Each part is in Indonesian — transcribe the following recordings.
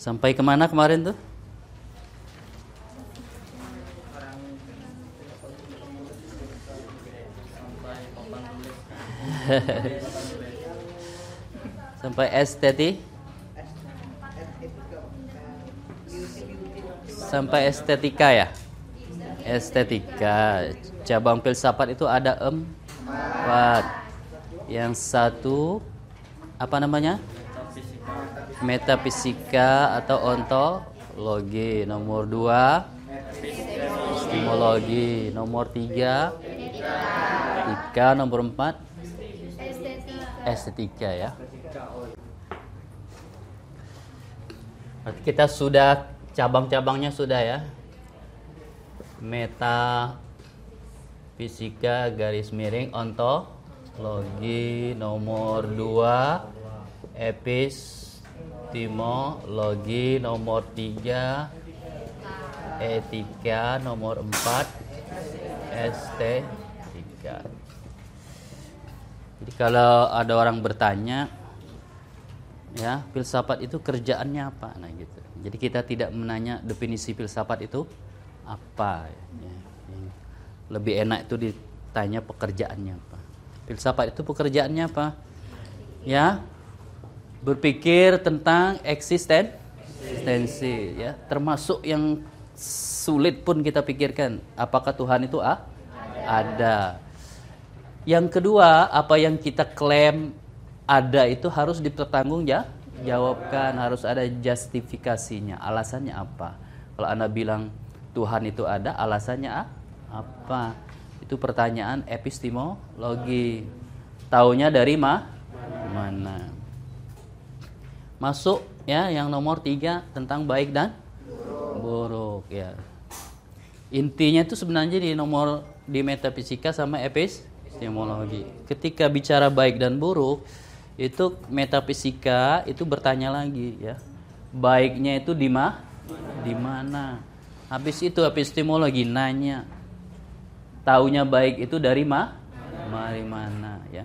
Sampai ke mana kemarin tuh? Sampai estetik? Sampai estetika ya? Estetika. Cabang filsafat itu ada empat. Yang satu apa namanya? Metafisika atau ontologi. Nomor dua epistemologi. Nomor tiga etika. Nomor empat estetika ya. Berarti kita sudah cabang-cabangnya sudah ya. Meta fisika garis miring ontologi nomor 2 epistemologi nomor 3 etika nomor 4 estetika jadi kalau ada orang bertanya ya filsafat itu kerjaannya apa? Nah gitu. Jadi kita tidak menanya definisi filsafat itu apa ya. lebih enak itu ditanya pekerjaannya apa. Filsafat itu pekerjaannya apa? Ya berpikir tentang eksisten eksistensi ya. Termasuk yang sulit pun kita pikirkan apakah Tuhan itu ah? ada. Yang kedua apa yang kita klaim ada itu harus dipertanggung ya jawabkan harus ada justifikasinya. Alasannya apa? Kalau anda bilang Tuhan itu ada alasannya apa? Itu pertanyaan epistemologi. Taunya dari ma mana masuk ya yang nomor tiga tentang baik dan buruk ya. Intinya itu sebenarnya di nomor di metafisika sama epistemologi. Ketika bicara baik dan buruk itu metafisika itu bertanya lagi ya. Baiknya itu di ma di mana? Habis itu epistemologi nanya taunya baik itu dari ma dari mana? Ya.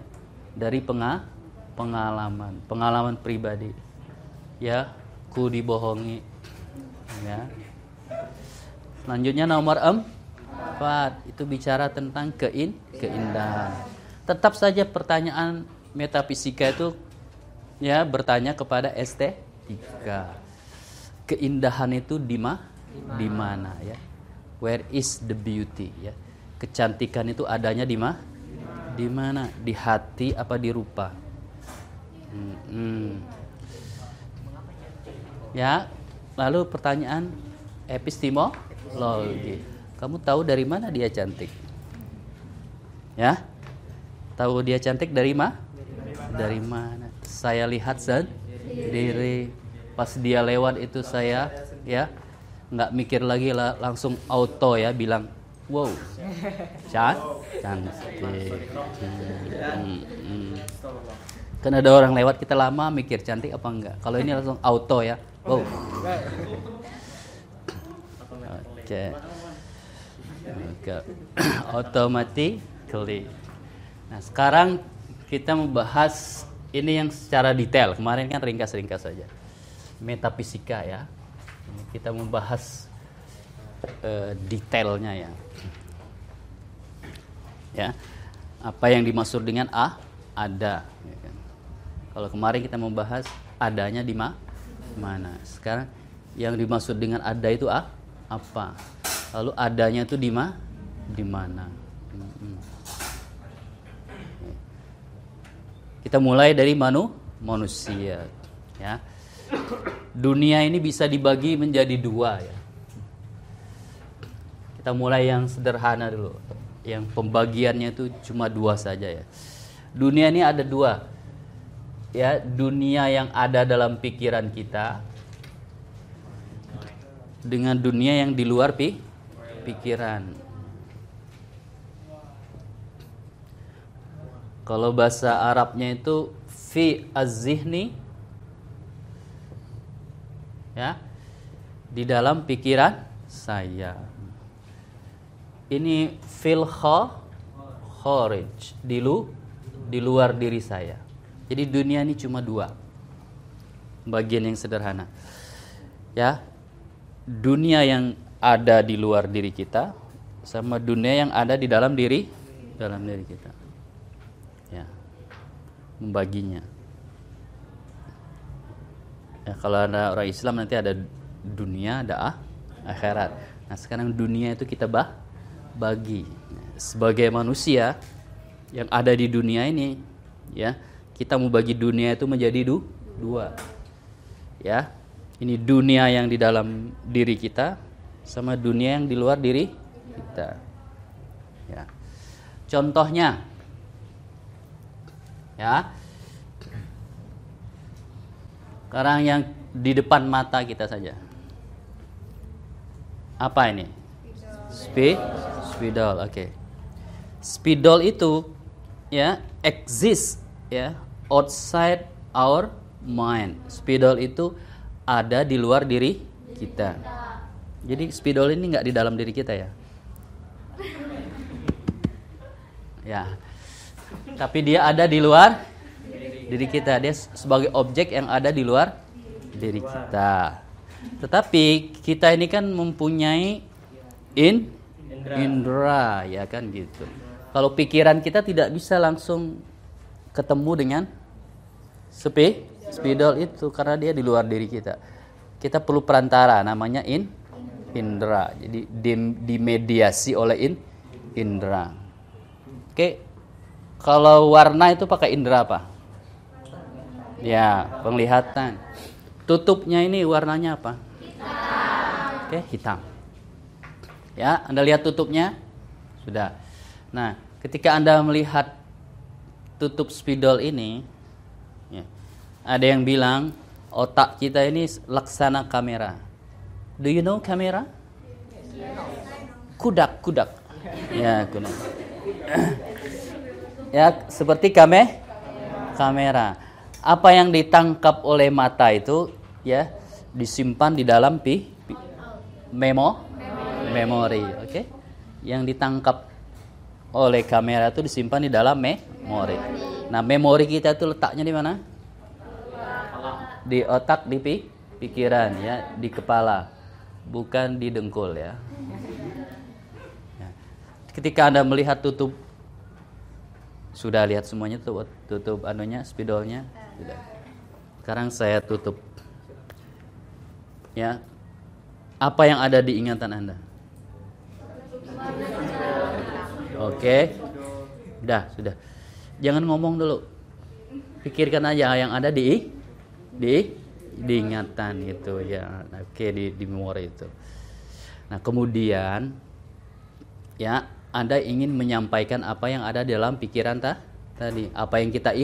Dari penga pengalaman pengalaman pribadi ya ku dibohongi ya selanjutnya nomor empat itu bicara tentang kein keindahan tetap saja pertanyaan metafisika itu ya bertanya kepada estetika. Keindahan itu di ma? Di mana ya? Where is the beauty ya? Kecantikan itu adanya di ma? Di mana? Di hati apa di rupa? Hmm, hmm. Ya, lalu pertanyaan epistemologi. Kamu tahu dari mana dia cantik? Ya? Tahu dia cantik dari mana? dari mana saya lihat sendiri pas dia lewat itu saya ya nggak mikir lagi lah langsung auto ya bilang wow can cantik hmm, hmm. kan ada orang lewat kita lama mikir cantik apa enggak kalau ini langsung auto ya wow oke okay. automatically nah sekarang kita membahas ini yang secara detail. Kemarin kan ringkas-ringkas saja. Metafisika ya. Kita membahas uh, detailnya ya. Ya. Apa yang dimaksud dengan A? Ada. Ya kan? Kalau kemarin kita membahas adanya di ma mana. Sekarang yang dimaksud dengan ada itu A? Apa? Lalu adanya itu di ma? Di mana? Kita mulai dari manu manusia, ya. Dunia ini bisa dibagi menjadi dua ya. Kita mulai yang sederhana dulu. Yang pembagiannya itu cuma dua saja ya. Dunia ini ada dua. Ya, dunia yang ada dalam pikiran kita dengan dunia yang di luar pi pikiran. Kalau bahasa Arabnya itu fi az-zihni ya di dalam pikiran saya. Ini fil kharij di lu di luar diri saya. Jadi dunia ini cuma dua. Bagian yang sederhana. ya dunia yang ada di luar diri kita sama dunia yang ada di dalam diri dalam diri kita ya membaginya ya kalau ada orang Islam nanti ada dunia ada ah, akhirat nah sekarang dunia itu kita bah bagi sebagai manusia yang ada di dunia ini ya kita mau bagi dunia itu menjadi du, dua ya ini dunia yang di dalam diri kita sama dunia yang di luar diri kita. Ya. Contohnya, ya, sekarang yang di depan mata kita saja. Apa ini? Speed, spidol, oke. Okay. Spidol itu ya exist ya outside our mind. Spidol itu ada di luar diri kita. Jadi spidol ini nggak di dalam diri kita ya? Ya. Tapi dia ada di luar diri kita. Dia sebagai objek yang ada di luar diri kita. Tetapi kita ini kan mempunyai in indra, ya kan gitu. Kalau pikiran kita tidak bisa langsung ketemu dengan sepi spidol itu karena dia di luar diri kita. Kita perlu perantara namanya in indra. Jadi dimediasi oleh in indra. Oke. Kalau warna itu pakai indra apa? Ya, penglihatan. Tutupnya ini warnanya apa? Hitam. Oke, hitam. Ya, Anda lihat tutupnya? Sudah. Nah, ketika Anda melihat tutup spidol ini, ada yang bilang otak kita ini laksana kamera. Do you know kamera? Kudak, kudak. Ya, kudak. ya, seperti kame kamera. Apa yang ditangkap oleh mata itu ya disimpan di dalam pi, pi memo memori, oke? Okay? Yang ditangkap oleh kamera itu disimpan di dalam memori. Nah, memori kita itu letaknya di mana? di otak di pikiran ya di kepala bukan di dengkul ya. ya. Ketika anda melihat tutup sudah lihat semuanya tutup tutup anunya spidolnya sudah. Sekarang saya tutup ya apa yang ada di ingatan anda? Oke, sudah sudah. Jangan ngomong dulu. Pikirkan aja yang ada di di diingatan itu ya. Oke di di memori itu. Nah kemudian ya anda ingin menyampaikan apa yang ada dalam pikiran ta tadi? Apa yang kita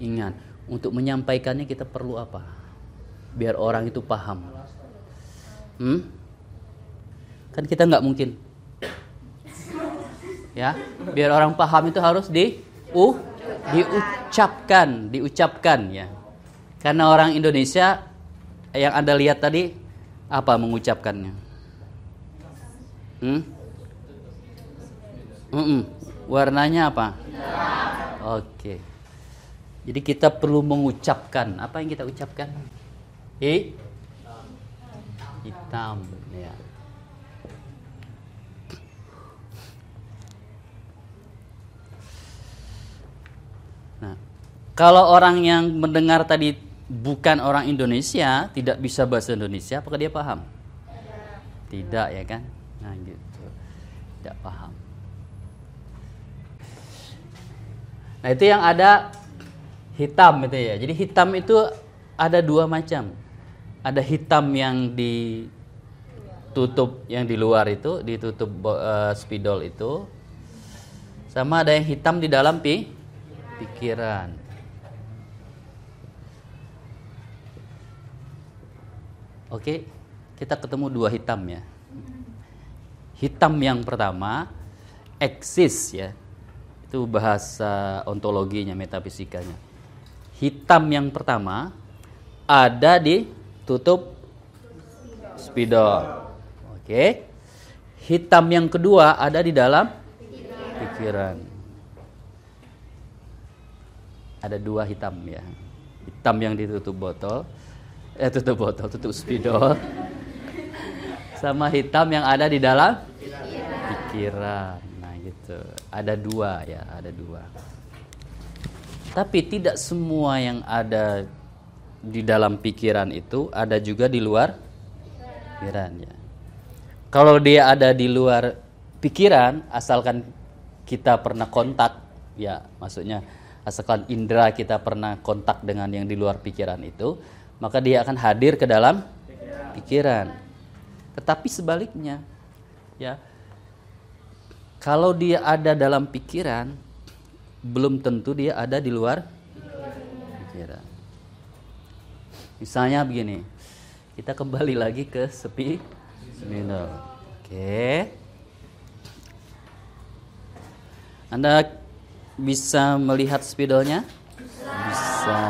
ingat? Untuk menyampaikannya kita perlu apa? Biar orang itu paham. Hmm? kan kita nggak mungkin. Ya biar orang paham itu harus di uh diucapkan diucapkan ya karena orang Indonesia yang Anda lihat tadi apa mengucapkannya? Hmm? Mm -mm. Warnanya apa? Oke. Jadi kita perlu mengucapkan. Apa yang kita ucapkan? Hi? Hitam. Ya. Kalau orang yang mendengar tadi bukan orang Indonesia, tidak bisa bahasa Indonesia, apakah dia paham? Tidak ya kan? Nah gitu. Tidak paham. Nah itu yang ada hitam itu ya. Jadi hitam itu ada dua macam. Ada hitam yang ditutup yang di luar itu, ditutup uh, spidol itu. Sama ada yang hitam di dalam pi pikiran. Oke, kita ketemu dua hitam ya. Hitam yang pertama eksis ya. Itu bahasa ontologinya, metafisikanya. Hitam yang pertama ada di tutup spidol. Oke. Hitam yang kedua ada di dalam pikiran. Ada dua hitam ya. Hitam yang ditutup botol, eh tutup botol tutup spidol sama hitam yang ada di dalam pikiran. Nah, gitu. Ada dua ya, ada dua. Tapi tidak semua yang ada di dalam pikiran itu ada juga di luar pikiran ya. Kalau dia ada di luar pikiran, asalkan kita pernah kontak, ya maksudnya asalkan indera kita pernah kontak dengan yang di luar pikiran itu, maka dia akan hadir ke dalam pikiran. Tetapi sebaliknya, ya kalau dia ada dalam pikiran, belum tentu dia ada di luar pikiran. Misalnya begini, kita kembali lagi ke sepi spidol. Oke. Anda bisa melihat spidolnya? Bisa.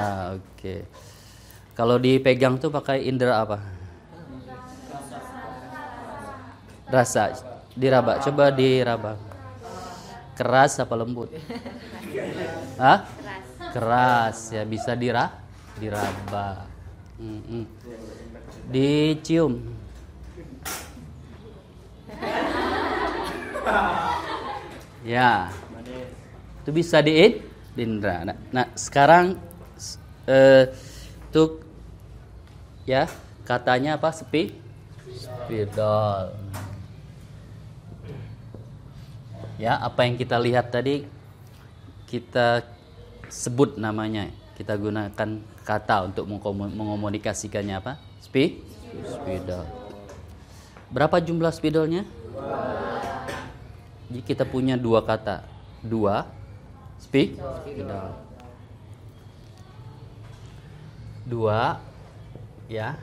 Oke. Kalau dipegang tuh pakai indera apa? Rasa. Diraba. Coba diraba. Keras apa lembut? Hah? Keras ya bisa dira diraba. Mm -mm. Dicium. Ya. Itu bisa di indra. Nah, nah sekarang eh, tuh ya katanya apa? Sepi spidol. Ya, apa yang kita lihat tadi kita sebut namanya. Kita gunakan kata untuk mengomunikasikannya apa? Spi spidol. Berapa jumlah spidolnya? Jadi kita punya dua kata. Dua spidol. Dua ya.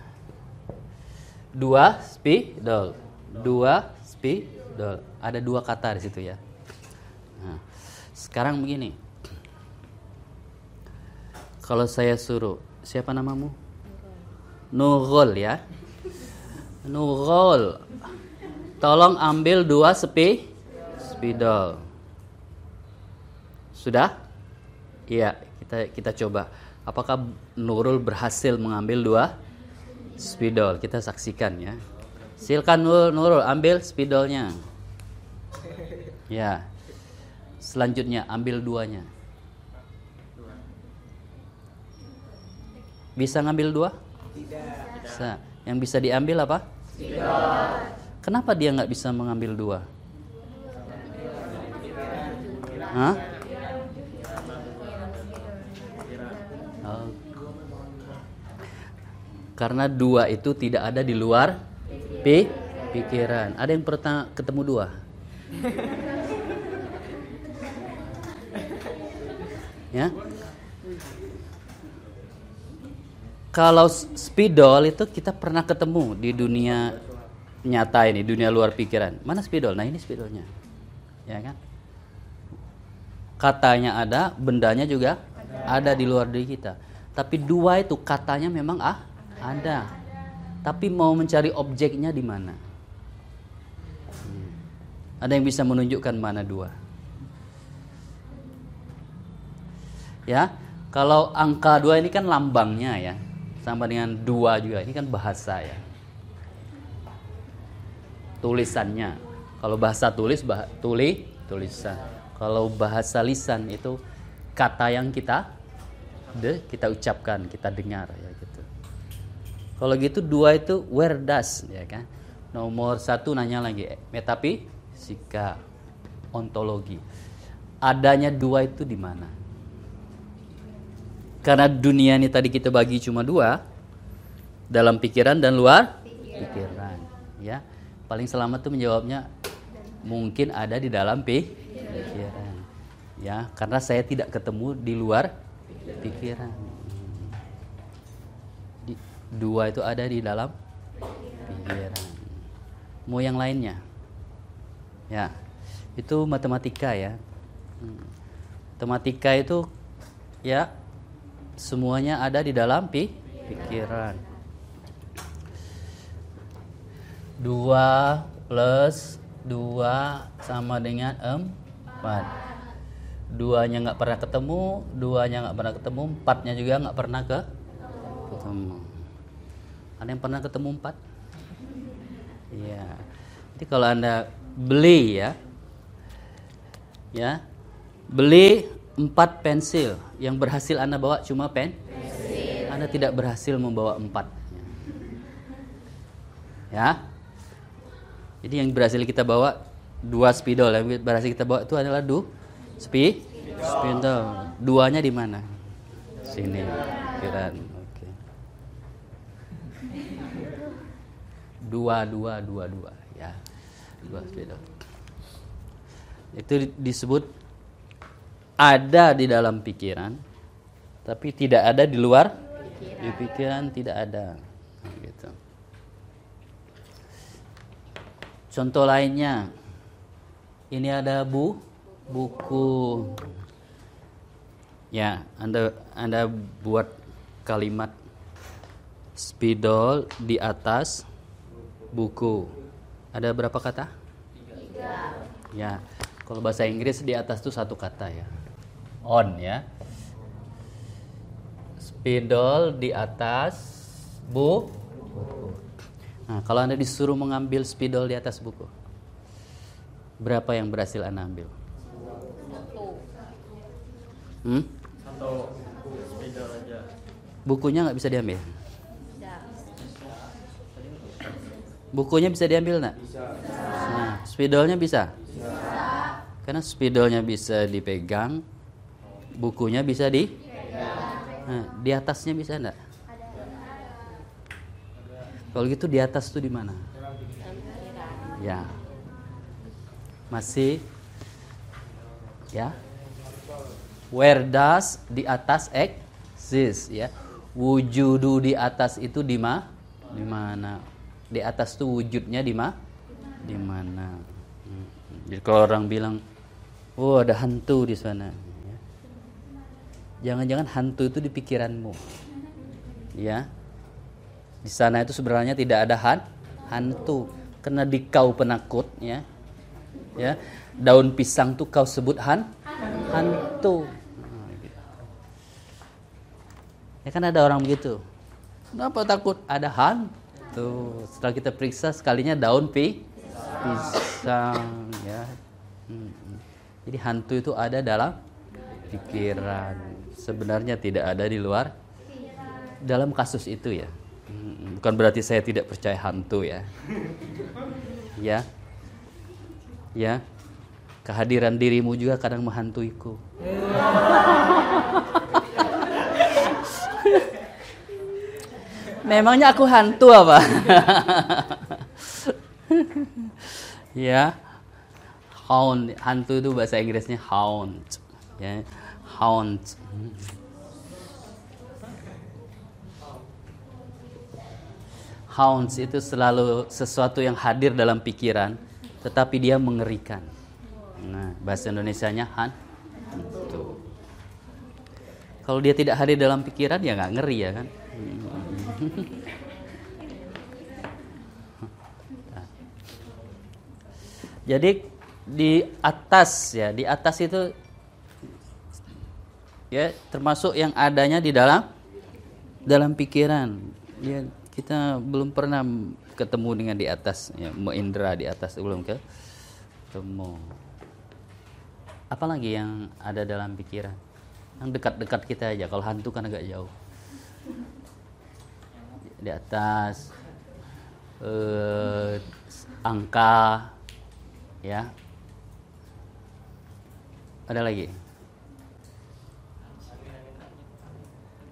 Dua spidol. Dua spidol. Ada dua kata di situ ya. Nah, sekarang begini. Kalau saya suruh, siapa namamu? Nurul ya. Nurul. Tolong ambil dua sepi spidol. Sudah? Iya, kita kita coba. Apakah Nurul berhasil mengambil dua spidol? Kita saksikan ya. Silakan Nurul, Nurul ambil spidolnya. Ya. Selanjutnya ambil duanya. Bisa ngambil dua? Tidak. Bisa. Yang bisa diambil apa? Spidol. Kenapa dia nggak bisa mengambil dua? Hah? Karena dua itu tidak ada di luar pi pikiran. Ada yang pernah ketemu dua? ya. Kalau spidol itu kita pernah ketemu di dunia nyata ini, dunia luar pikiran. Mana spidol? Nah, ini spidolnya. Ya kan? katanya ada, bendanya juga ada, ada di luar diri kita. Tapi dua itu katanya memang ah ada. Tapi mau mencari objeknya di mana? Hmm. Ada yang bisa menunjukkan mana dua? Ya, kalau angka dua ini kan lambangnya ya, sama dengan dua juga. Ini kan bahasa ya. Tulisannya. Kalau bahasa tulis, bah, tuli, tulisan kalau bahasa lisan itu kata yang kita de, kita ucapkan, kita dengar ya gitu. Kalau gitu dua itu where does ya kan. Nomor satu nanya lagi metapi sika ontologi. Adanya dua itu di mana? Karena dunia ini tadi kita bagi cuma dua, dalam pikiran dan luar pikiran. Ya, paling selamat tuh menjawabnya mungkin ada di dalam pi pikiran. Ya, karena saya tidak ketemu di luar pikiran. Dua itu ada di dalam pikiran. Mau yang lainnya? Ya, itu matematika ya. Hmm. Matematika itu ya semuanya ada di dalam pi pikiran. Dua plus dua sama dengan em empat duanya nggak pernah ketemu duanya nggak pernah ketemu empatnya juga nggak pernah ke ketemu ada yang pernah ketemu empat Ya. Jadi kalau Anda beli ya, ya, beli empat pensil yang berhasil Anda bawa cuma pen, pensil. Anda tidak berhasil membawa empat. Ya. Jadi yang berhasil kita bawa dua spidol, yang berhasil kita bawa itu adalah du, spi, spidol. Duanya di mana? Sini. Pikiran. Dua dua dua dua ya. Dua spidol itu disebut ada di dalam pikiran tapi tidak ada di luar pikiran. di pikiran tidak ada. Gitu. Contoh lainnya. Ini ada bu buku. Ya anda anda buat kalimat spidol di atas buku. Ada berapa kata? Tiga. Ya, kalau bahasa Inggris di atas itu satu kata ya. On ya. Spidol di atas bu. Buku. Nah, kalau anda disuruh mengambil spidol di atas buku, berapa yang berhasil anda ambil? Satu. Hmm? Satu spidol aja. Bukunya nggak bisa diambil? Bukunya bisa diambil nak? Bisa. Nah, spidolnya bisa? Bisa. Karena spidolnya bisa dipegang, bukunya bisa di? Nah, di atasnya bisa enggak? Kalau gitu di atas tuh di mana? Ya. Masih ya. Where does di atas exist ya? Wujudu di atas itu di mana? Di mana? Di atas tuh wujudnya di mana? Di mana? Hmm. Jadi kalau orang bilang, oh ada hantu di sana, jangan-jangan hantu itu di pikiranmu, ya. Di sana itu sebenarnya tidak ada han, hantu, karena di kau penakut, ya, ya. Daun pisang tuh kau sebut han, hantu. Ya kan ada orang begitu. Kenapa takut? Ada hantu Tuh, setelah kita periksa sekalinya daun pi pisang ya. Hmm. Jadi hantu itu ada dalam pikiran. Sebenarnya tidak ada di luar. Dalam kasus itu ya. Hmm. Bukan berarti saya tidak percaya hantu ya. Ya. Ya. Kehadiran dirimu juga kadang menghantuiku. Memangnya aku hantu apa? ya. Hound, hantu itu bahasa Inggrisnya hound. Ya. Hound. Hounds itu selalu sesuatu yang hadir dalam pikiran, tetapi dia mengerikan. Nah, bahasa Indonesia-nya hantu. Kalau dia tidak hadir dalam pikiran, ya nggak ngeri ya kan? Jadi di atas ya, di atas itu ya termasuk yang adanya di dalam dalam pikiran. Ya, kita belum pernah ketemu dengan di atas ya, indra di atas belum ke ketemu. Apalagi yang ada dalam pikiran? Yang dekat-dekat kita aja. Kalau hantu kan agak jauh di atas eh, angka ya. Ada lagi?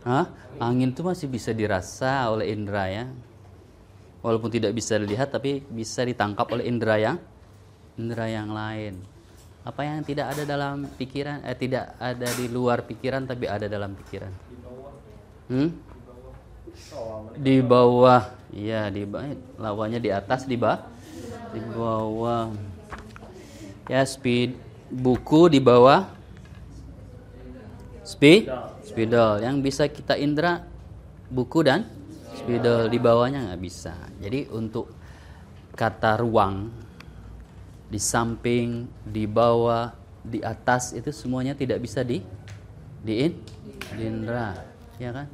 Hah? angin itu masih bisa dirasa oleh indera ya. Walaupun tidak bisa dilihat tapi bisa ditangkap oleh indera yang indera yang lain. Apa yang tidak ada dalam pikiran eh tidak ada di luar pikiran tapi ada dalam pikiran. Hmm? Di bawah iya di bawah lawannya di atas di bawah di bawah. Ya speed buku di bawah. Speed spidol. Yang bisa kita indra buku dan spidol di bawahnya nggak bisa. Jadi untuk kata ruang di samping di bawah di atas itu semuanya tidak bisa di di, in, di indra ya kan